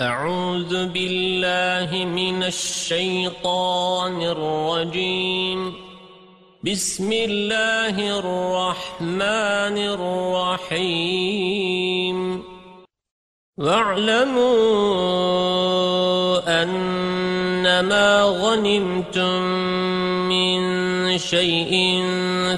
أعوذ بالله من الشيطان الرجيم. بسم الله الرحمن الرحيم. واعلموا أنما غنمتم من شيء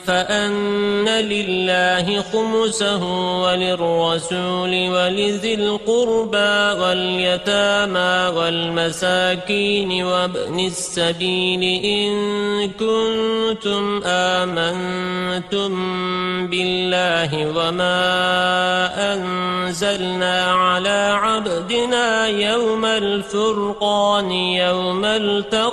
فأن لله خمسه وللرسول ولذي القربى واليتامى والمساكين وابن السبيل إن كنتم آمنتم بالله وما أنزلنا على عبدنا يوم الفرقان يوم التقى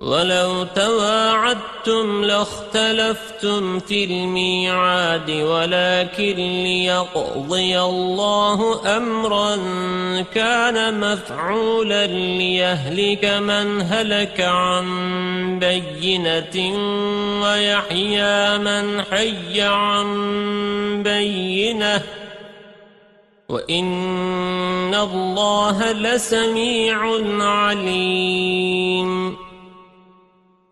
ولو تواعدتم لاختلفتم في الميعاد ولكن ليقضي الله أمرا كان مفعولا ليهلك من هلك عن بينة ويحيى من حي عن بينة. وإن الله لسميع عليم.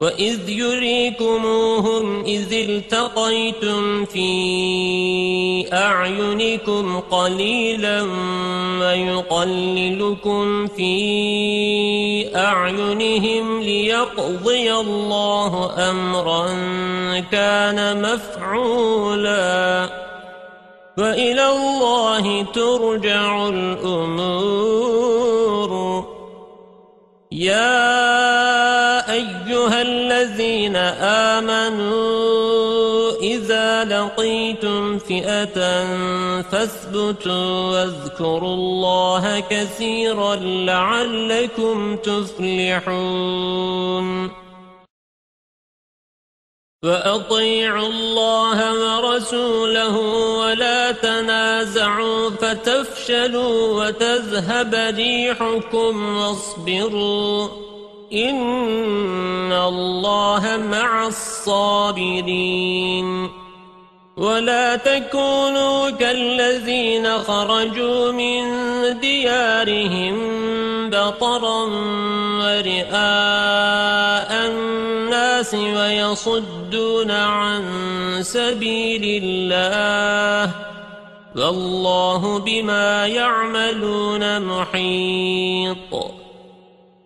وإذ يريكموهم إذ التقيتم في أعينكم قليلا ويقللكم في أعينهم ليقضي الله أمرا كان مفعولا وإلى الله ترجع الأمور يا الذين آمنوا إذا لقيتم فئة فاثبتوا واذكروا الله كثيرا لعلكم تفلحون. وأطيعوا الله ورسوله ولا تنازعوا فتفشلوا وتذهب ريحكم واصبروا. إن الله مع الصابرين ولا تكونوا كالذين خرجوا من ديارهم بطرا ورئاء الناس ويصدون عن سبيل الله والله بما يعملون محيط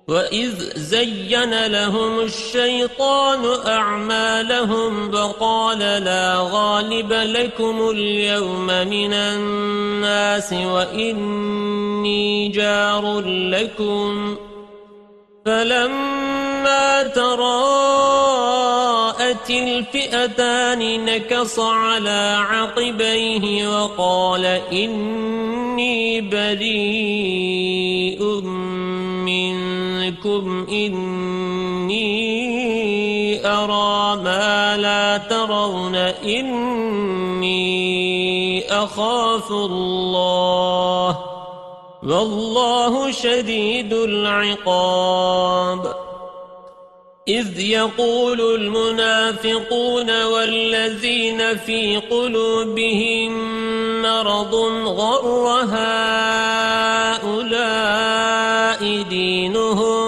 وَإِذْ زَيَّنَ لَهُمُ الشَّيْطَانُ أَعْمَالَهُمْ وَقَالَ لَا غَالِبَ لَكُمُ الْيَوْمَ مِنَ النَّاسِ وَإِنِّي جَارٌ لَكُمْ فَلَمَّا تَرَاءَتِ الْفِئَتَانِ نَكَصَ عَلَى عَقِبَيْهِ وَقَالَ إِنِّي بَرِيءٌ منكم إني أرى ما لا ترون إني أخاف الله والله شديد العقاب إذ يقول المنافقون والذين في قلوبهم مرض غر هؤلاء دينهم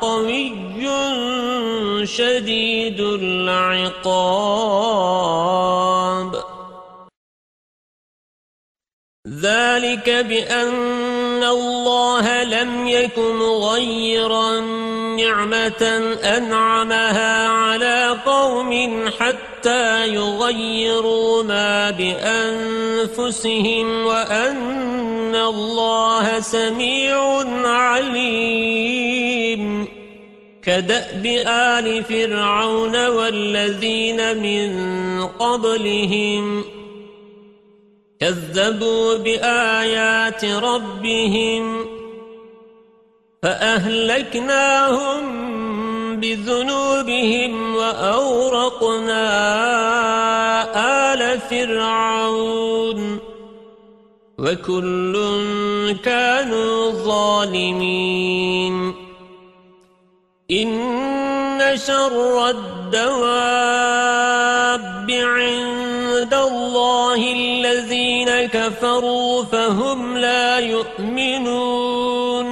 قوي شديد العقاب. ذلك بأن الله لم يكن مغيرا نعمة أنعمها على قوم حتى يغيروا ما بأنفسهم وأن الله سميع عليم. كدأب آل فرعون والذين من قبلهم كذبوا بآيات ربهم فأهلكناهم بذنوبهم وأورقنا آل فرعون وكل كانوا ظالمين إن شر الدواب عند الله الذين كفروا فهم لا يؤمنون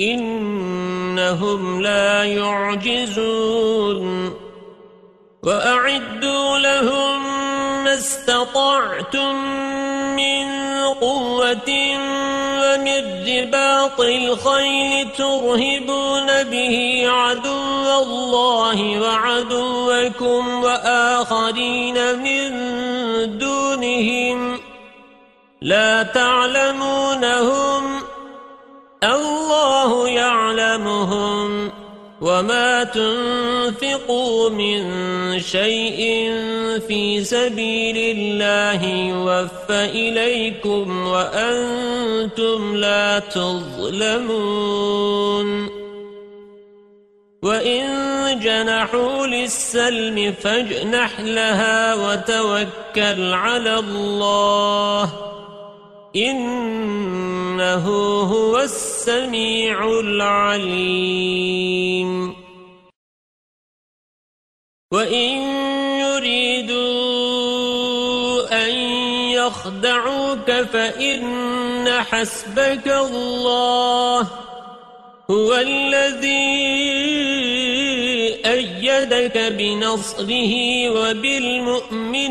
إنهم لا يعجزون. وأعدوا لهم ما استطعتم من قوة ومن رباط الخيل ترهبون به عدو الله وعدوكم وآخرين من دونهم لا تعلمونهم الله يعلمهم وما تنفقوا من شيء في سبيل الله يوفى إليكم وأنتم لا تظلمون. وإن جنحوا للسلم فاجنح لها وتوكل على الله. إنه هو السميع العليم. وإن يريدوا أن يخدعوك فإن حسبك الله هو الذي أيدك بنصره وبالمؤمنين.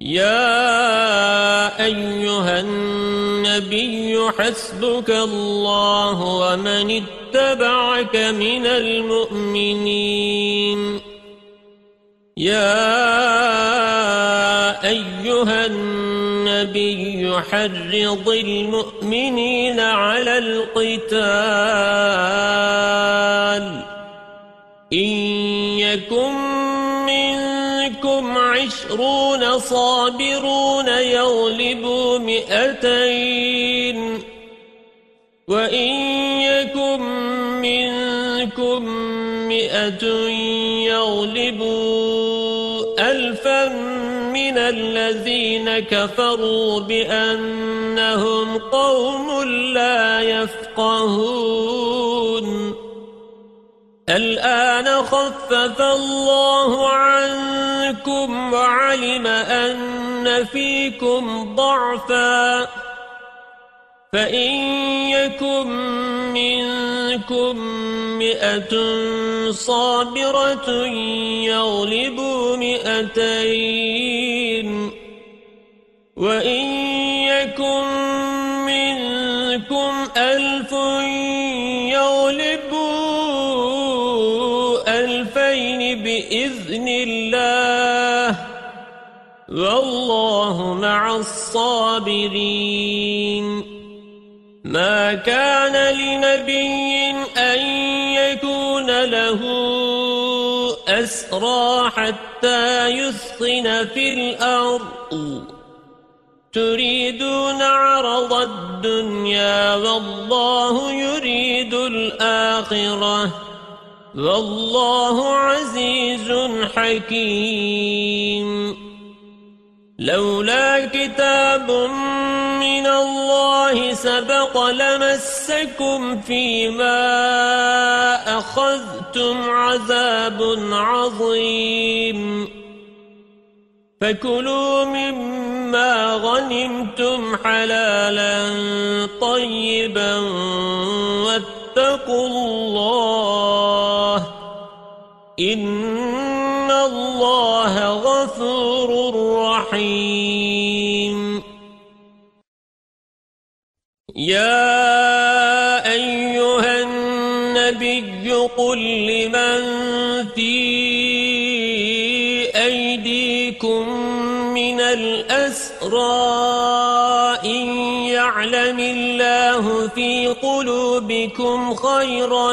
يا أيها النبي حسبك الله ومن اتبعك من المؤمنين. يا أيها النبي حرض المؤمنين على القتال إن يكن عشرون صابرون يغلبوا مئتين. وإن يكن منكم مئة يغلبوا ألفا من الذين كفروا بأنهم قوم لا يفقهون. الآن خفف الله عنكم وعلم أن فيكم ضعفا فإن يكن منكم مئة صابرة يغلبوا مئتين وإن يكن منكم ألف بإذن الله. والله مع الصابرين. ما كان لنبي أن يكون له أسرى حتى يثخن في الأرض. تريدون عرض الدنيا والله يريد الآخرة. والله عزيز حكيم. لولا كتاب من الله سبق لمسكم فيما أخذتم عذاب عظيم. فكلوا مما غنمتم حلالا طيبا واتقوا الله إن الله غفور رحيم يا أيها النبي قل لمن في أيديكم من الأسرار يعلم الله في قلوبكم خيرا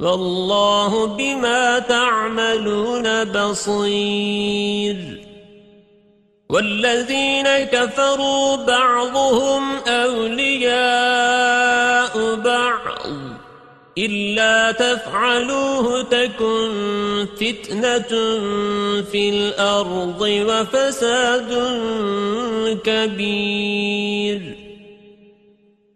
والله بما تعملون بصير. والذين كفروا بعضهم أولياء بعض. إلا تفعلوه تكن فتنة في الأرض وفساد كبير.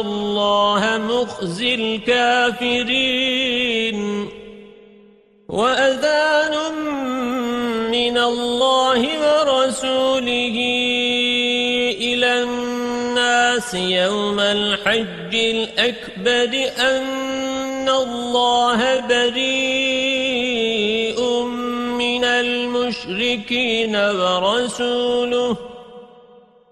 الله مخزي الكافرين. وأذان من الله ورسوله الناس يوم الحج الأكبر أن الله بريء من المشركين ورسوله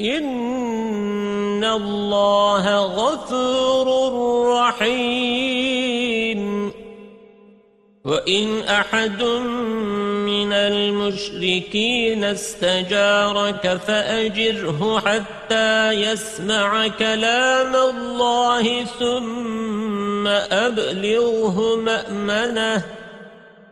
إن الله غفور رحيم. وإن أحد من المشركين استجارك فأجره حتى يسمع كلام الله ثم أبلغه مأمنه.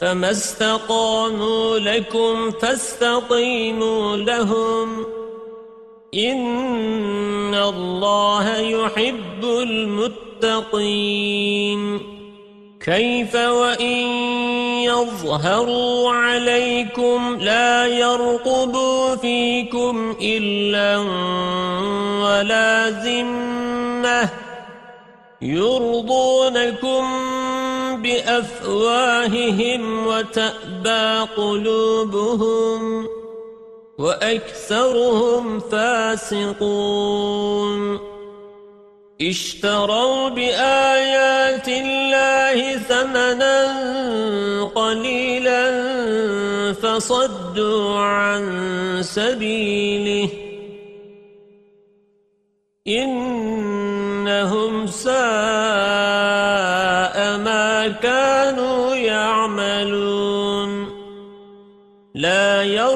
فما استقاموا لكم فاستقيموا لهم. إن الله يحب المتقين. كيف وإن يظهروا عليكم لا يرقبوا فيكم إلا ولا ذمة يرضونكم بأفواههم وتأبى قلوبهم وأكثرهم فاسقون. اشتروا بآيات الله ثمنا قليلا فصدوا عن سبيله. إن ما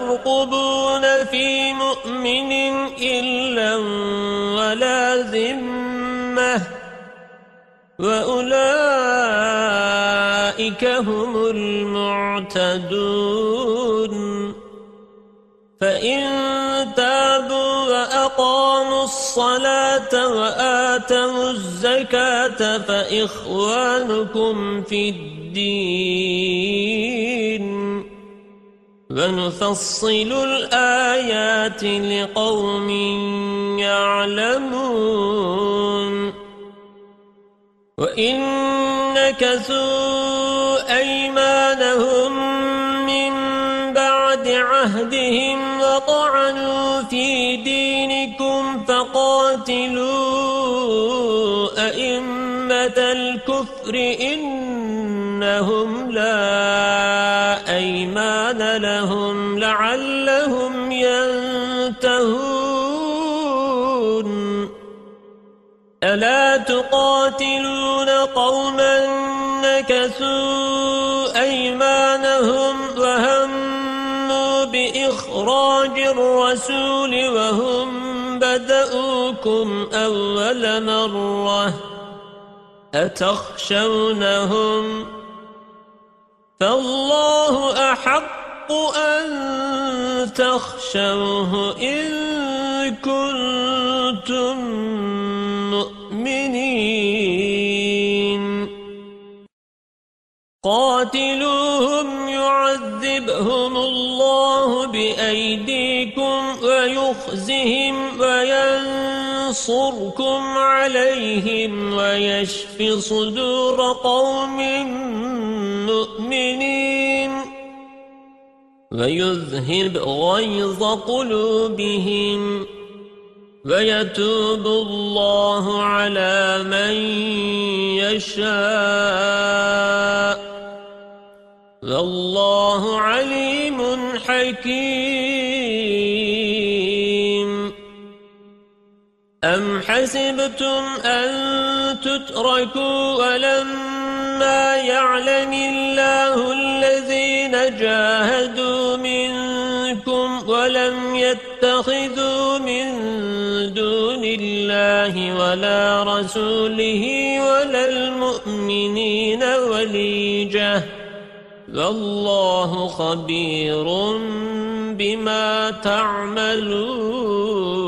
يرقبون في مؤمن إلا ولا ذمة وأولئك هم المعتدون فإن تابوا وأقاموا الصلاة وآتوا الزكاة فإخوانكم في الدين ونفصل الآيات لقوم يعلمون. وإن نكثوا أيمانهم من بعد عهدهم وطعنوا في دينكم فقاتلوا أئمة الكفر إنهم لا أيمان لهم لعلهم ينتهون. ألا تقاتلون قوما نكثوا أيمانهم وهموا بإخراج الرسول وهم بدأوكم أول مرة. أتخشونهم فالله أحق أن تخشوه إن كنتم مؤمنين. قاتلوهم يعذبهم الله بأيديكم ويخزهم وينصركم عليهم ويشفي صدور قوم مؤمنين. ويذهب غيظ قلوبهم ويتوب الله على من يشاء والله عليم حكيم. أم حسبتم أن تتركوا ولما يعلم الله الذين جاهدوا منكم ولم يتخذوا من دون الله ولا رسوله ولا المؤمنين وليجة. والله خبير بما تعملون.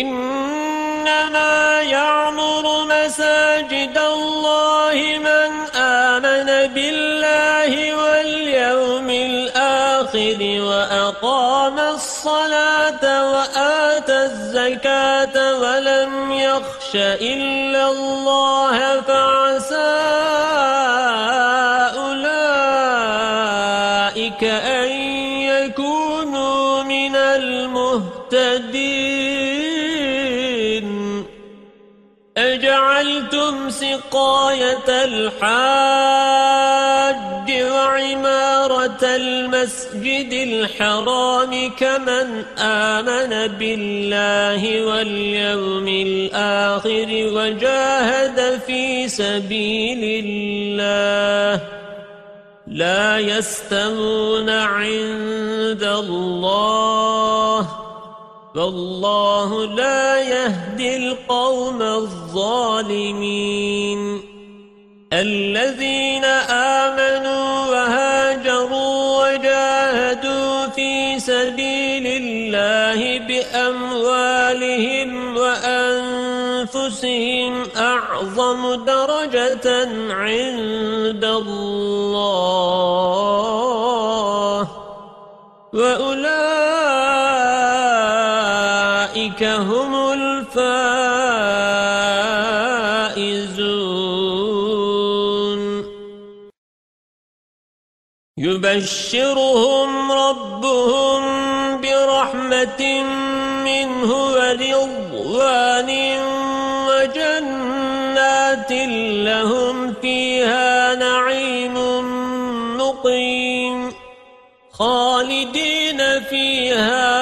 إنما يعمر مساجد الله من آمن بالله واليوم الآخر وأقام الصلاة وآتى الزكاة ولم يخش إلا الله فعسى الحاج وعمارة المسجد الحرام كمن آمن بالله واليوم الآخر وجاهد في سبيل الله. لا يستمون عند الله. والله لا يهدي القوم الظالمين. الذين آمنوا وهاجروا وجاهدوا في سبيل الله بأموالهم وأنفسهم أعظم درجة عند الله. وأولئك يبشرهم ربهم برحمة منه ورضوان وجنات لهم فيها نعيم مقيم خالدين فيها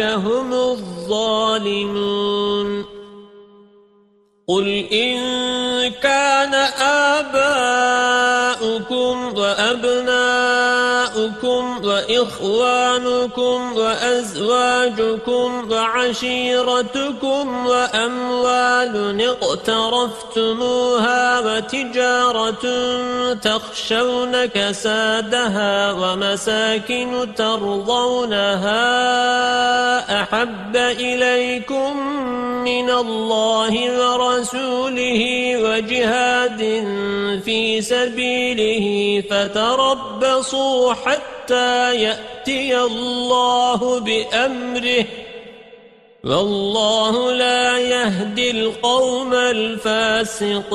هم الظالمون قل إن كان آباؤكم وأبناؤكم وإخوانكم وأزواجكم وعشيرتكم وأموال اقترفتموها وتجارة تخشون كسادها ومساكن ترضونها أحب إليكم من الله ورسوله وجهاد في سبيله فتربصوا حتى يأتي الله بأمره. والله لا يهدي القوم الفاسقين.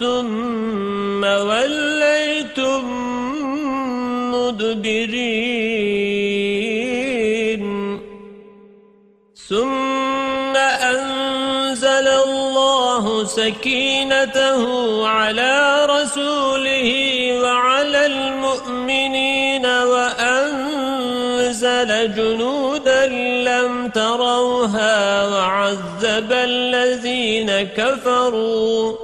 ثم وليتم مدبرين. ثم أنزل الله سكينته على رسوله وعلى المؤمنين وأنزل جنودا لم تروها وعذب الذين كفروا.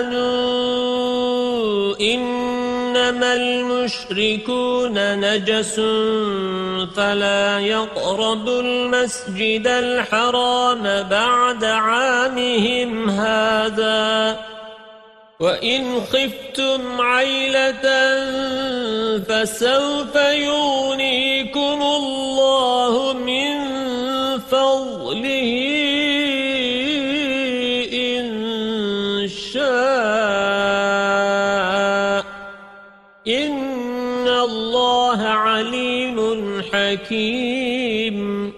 آمنوا إنما المشركون نجس فلا يقربوا المسجد الحرام بعد عامهم هذا وإن خفتم عيلة فسوف يغنيكم الله من حكيم.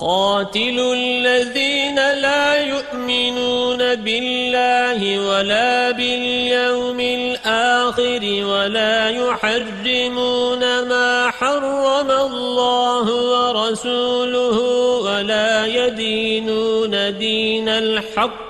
قاتلوا الذين لا يؤمنون بالله ولا باليوم الآخر ولا يحرمون ما حرم الله ورسوله ولا يدينون دين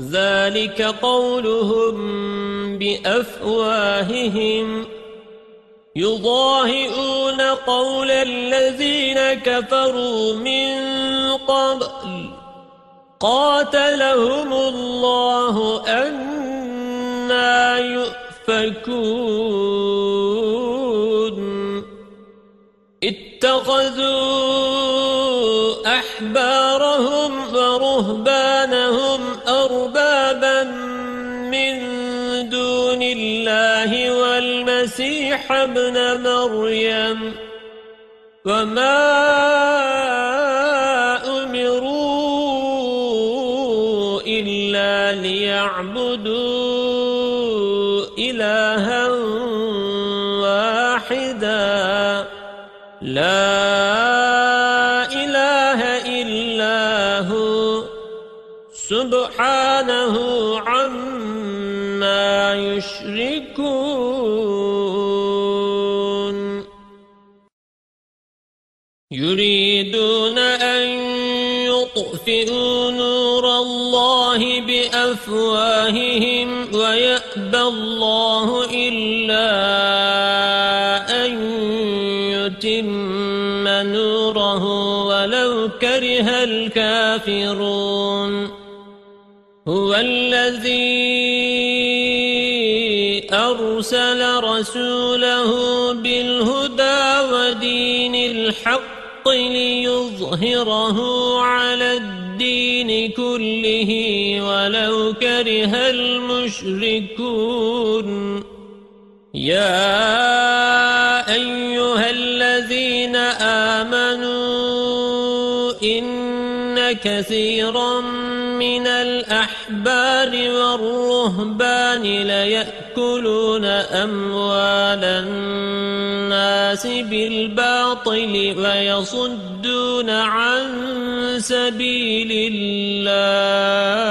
ذلك قولهم بأفواههم. يضاهئون قول الذين كفروا من قبل. قاتلهم الله أنا يؤفكون. اتخذوا أحبارهم ورهبانهم ابن مريم وما يطفئوا نور الله بأفواههم ويأبى الله إلا أن يتم نوره ولو كره الكافرون. هو الذي أرسل رسوله بالهدى ودين الحق ليظهره على الدين كله ولو كره المشركون. يا أيها الذين آمنوا إن كثيرا من الأحبار والرهبان ليأكلون أموال الناس بالباطل ويصدون عن سبيل الله.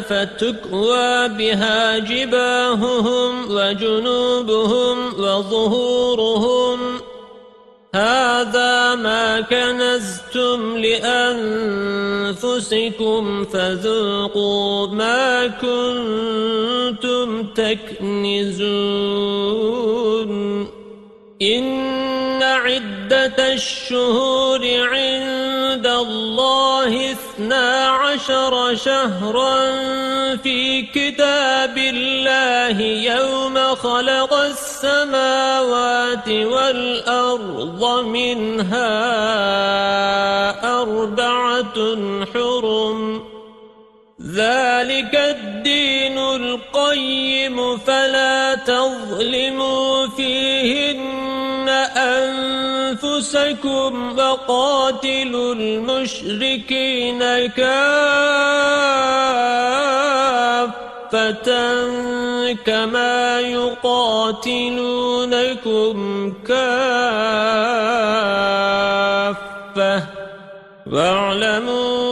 فتكوى بها جباههم وجنوبهم وظهورهم هذا ما كنزتم لأنفسكم فذوقوا ما كنتم تكنزون إن عدة الشهور عند الله اثنا عشر شهرا في كتاب الله يوم خلق السماوات والأرض منها أربعة حرم. ذلك الدين القيم فلا تظلموا فيهن أنفسكم وقاتلوا المشركين كافة كما يقاتلونكم كافة. واعلموا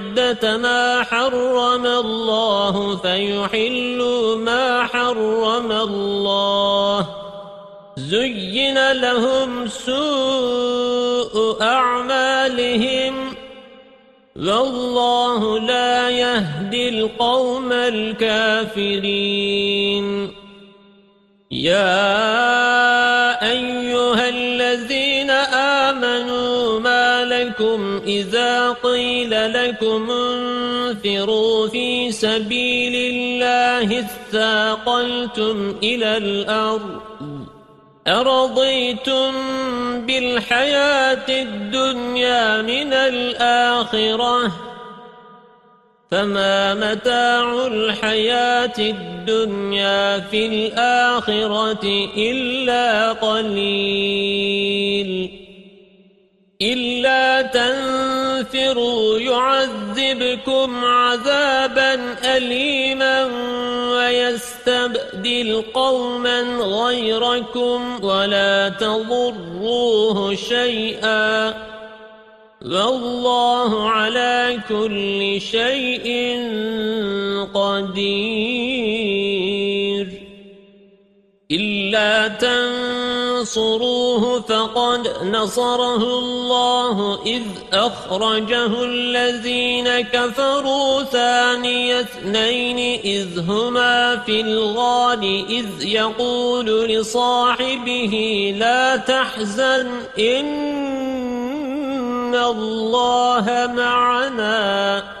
ما حرم الله فيحلوا ما حرم الله. زين لهم سوء أعمالهم. والله لا يهدي القوم الكافرين. يا أيها الذين آمنوا ما لكم إذا قيل لكم انفروا في سبيل الله اثاقلتم إلى الأرض أرضيتم بالحياة الدنيا من الآخرة فما متاع الحياة الدنيا في الآخرة إلا قليل إلا تنفروا يعذبكم عذابا أليما ويستبدل قوما غيركم ولا تضروه شيئا والله على كل شيء قدير إلا تنصروه فقد نصره الله إذ أخرجه الذين كفروا ثاني اثنين إذ هما في الغال إذ يقول لصاحبه لا تحزن إن إِنَّ اللَّهَ مَعَنَا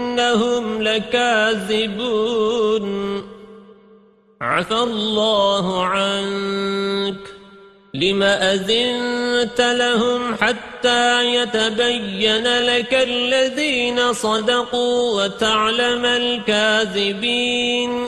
إنهم لكاذبون. عفى الله عنك. لما أذنت لهم حتى يتبين لك الذين صدقوا وتعلم الكاذبين.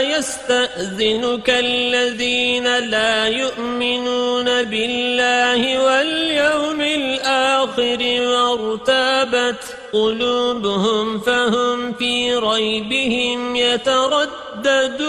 يستأذنك الذين لا يؤمنون بالله واليوم الآخر وارتابت قلوبهم فهم في ريبهم يترددون.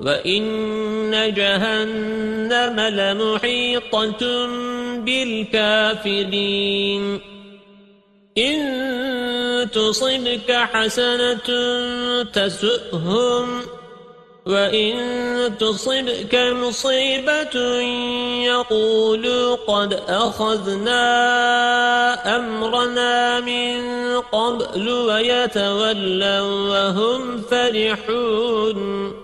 وَإِنَّ جَهَنَّمَ لَمُحِيطَةٌ بِالْكَافِرِينَ إِن تصبك حسنة تسؤهم وَإِن تُصِبْكَ مُصِيبَةٌ يَقُولُوا قَدْ أَخَذْنَا أَمْرَنَا مِنْ قَبْلُ وَيَتَوَلَّوْا وَهُمْ فَرِحُونَ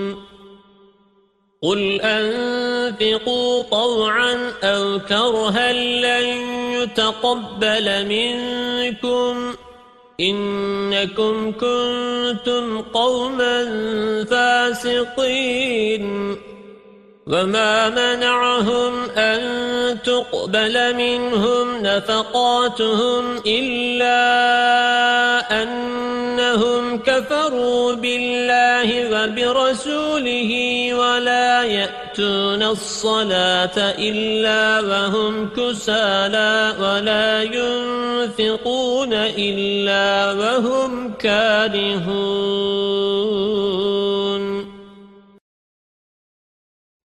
قل أنفقوا طوعا أو كرها لن يتقبل منكم إنكم كنتم قوما فاسقين وما منعهم أن تقبل منهم نفقاتهم إلا أنهم كفروا بالله وبرسوله ولا يأتون الصلاة إلا وهم كسالا ولا ينفقون إلا وهم كارهون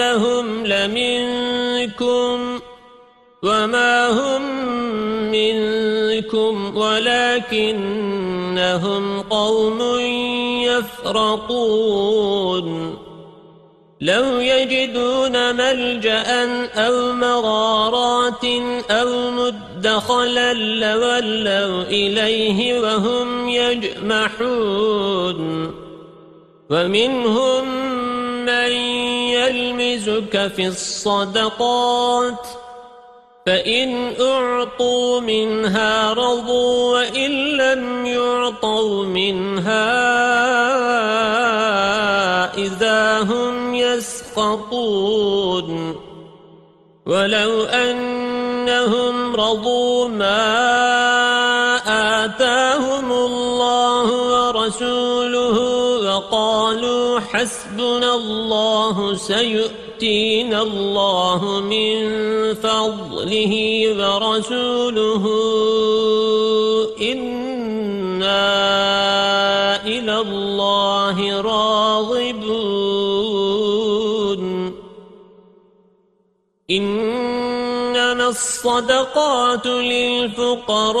إنهم لمنكم وما هم منكم ولكنهم قوم يفرقون لو يجدون ملجأ أو مغارات أو مدخلا لولوا إليه وهم يجمحون ومنهم من يلمزك في الصدقات فإن أعطوا منها رضوا وإن لم يعطوا منها إذا هم يسقطون ولو أنهم رضوا ما آتاهم الله ورسوله الله سيؤتينا الله من فضله ورسوله. إنا إلى الله راغبون. إنما الصدقات للفقراء.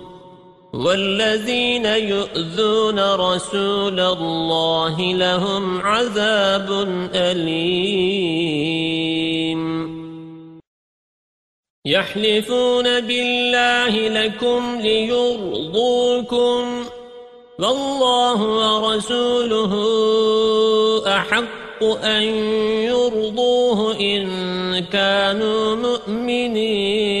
والذين يؤذون رسول الله لهم عذاب أليم. يحلفون بالله لكم ليرضوكم. والله ورسوله أحق أن يرضوه إن كانوا مؤمنين.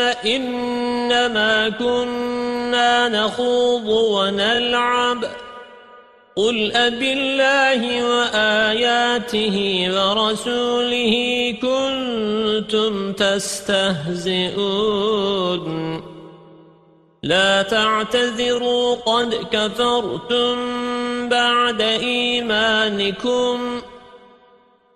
إنما كنا نخوض ونلعب قل أب الله وآياته ورسوله كنتم تستهزئون لا تعتذروا قد كفرتم بعد إيمانكم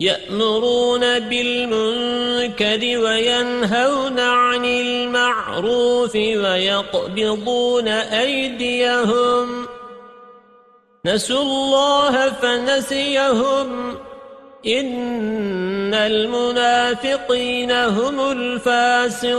يأمرون بالمنكر وينهون عن المعروف ويقبضون أيديهم. نسوا الله فنسيهم. إن المنافقين هم الفاسقون.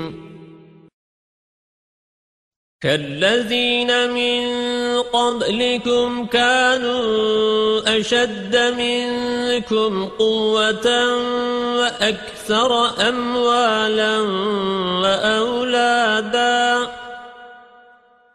كالذين من قبلكم كانوا أشد منكم قوة وأكثر أموالا وأولادا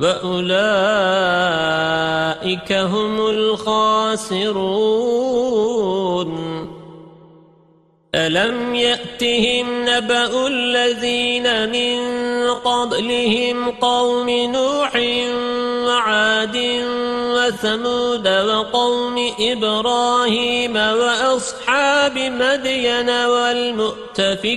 وأولئك هم الخاسرون ألم يأتهم نبأ الذين من قبلهم قوم نوح وعاد وثمود وقوم إبراهيم وأصحاب مدين والمؤتفكات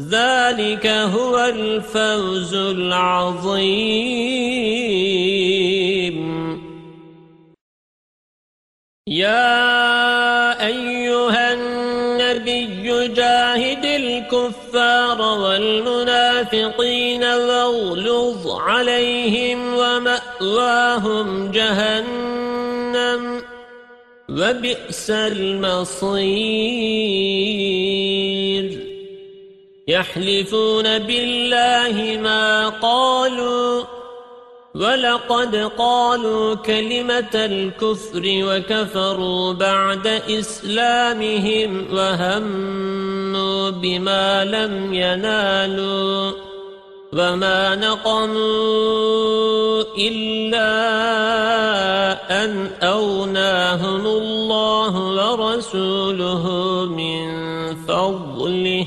ذلك هو الفوز العظيم. يا أيها النبي جاهد الكفار والمنافقين واغلظ عليهم ومأواهم جهنم وبئس المصير. يحلفون بالله ما قالوا ولقد قالوا كلمة الكفر وكفروا بعد إسلامهم وهموا بما لم ينالوا وما نقموا إلا أن أوناهم الله ورسوله من فضله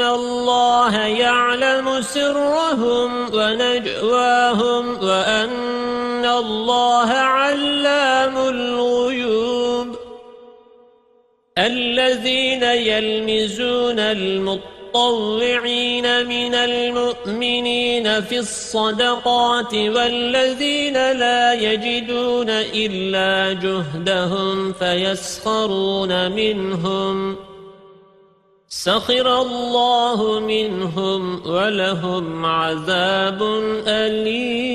الله يعلم سرهم ونجواهم وأن الله علام الغيوب الذين يلمزون المطوعين من المؤمنين في الصدقات والذين لا يجدون إلا جهدهم فيسخرون منهم سخر الله منهم ولهم عذاب أليم.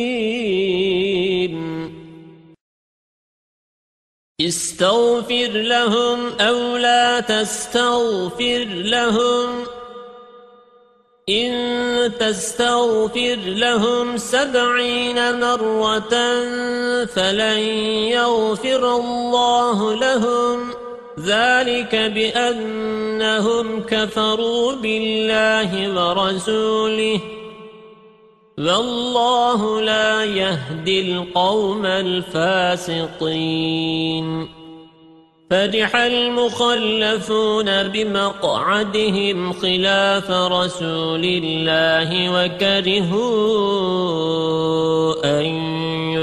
استغفر لهم أو لا تستغفر لهم. إن تستغفر لهم سبعين مرة فلن يغفر الله لهم. ذلك بأنهم كفروا بالله ورسوله. والله لا يهدي القوم الفاسقين. فرح المخلفون بمقعدهم خلاف رسول الله وكرهوا أن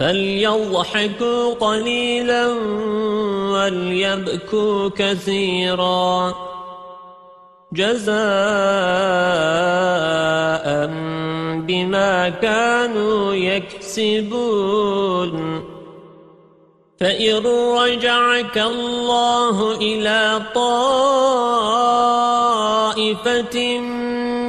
فليضحكوا قليلا وليبكوا كثيرا جزاء بما كانوا يكسبون فإن رجعك الله إلى طائفة منهم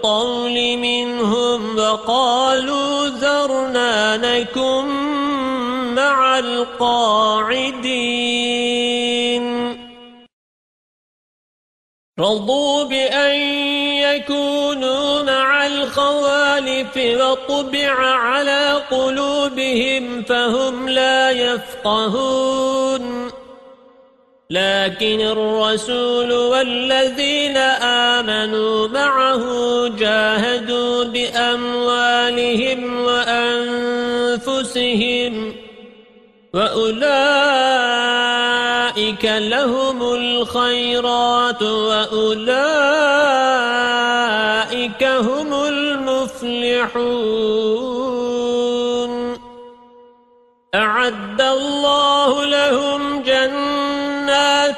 الطول منهم وقالوا ذرنا نكن مع القاعدين. رضوا بأن يكونوا مع الخوالف وطبع على قلوبهم فهم لا يفقهون. لكن الرسول والذين آمنوا معه جاهدوا بأموالهم وأنفسهم وأولئك لهم الخيرات وأولئك هم المفلحون. أعد الله لهم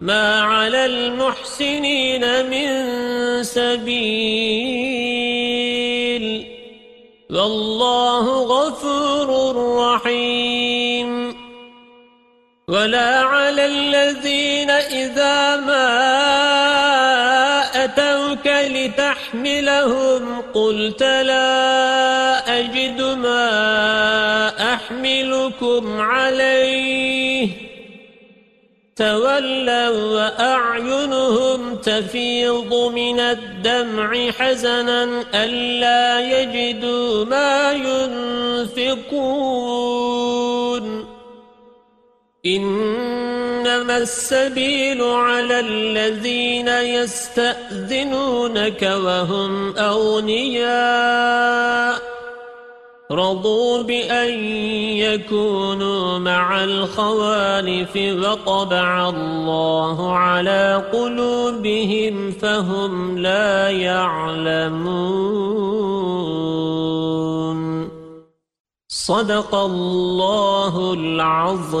ما على المحسنين من سبيل. والله غفور رحيم. ولا على الذين إذا ما أتوك لتحملهم قلت لا أجد ما أحملكم عليه. تولوا وأعينهم تفيض من الدمع حزنا ألا يجدوا ما ينفقون. إنما السبيل على الذين يستأذنونك وهم أغنياء. رضوا بأن يكونوا مع الخوالف وطبع الله على قلوبهم فهم لا يعلمون. صدق الله العظيم.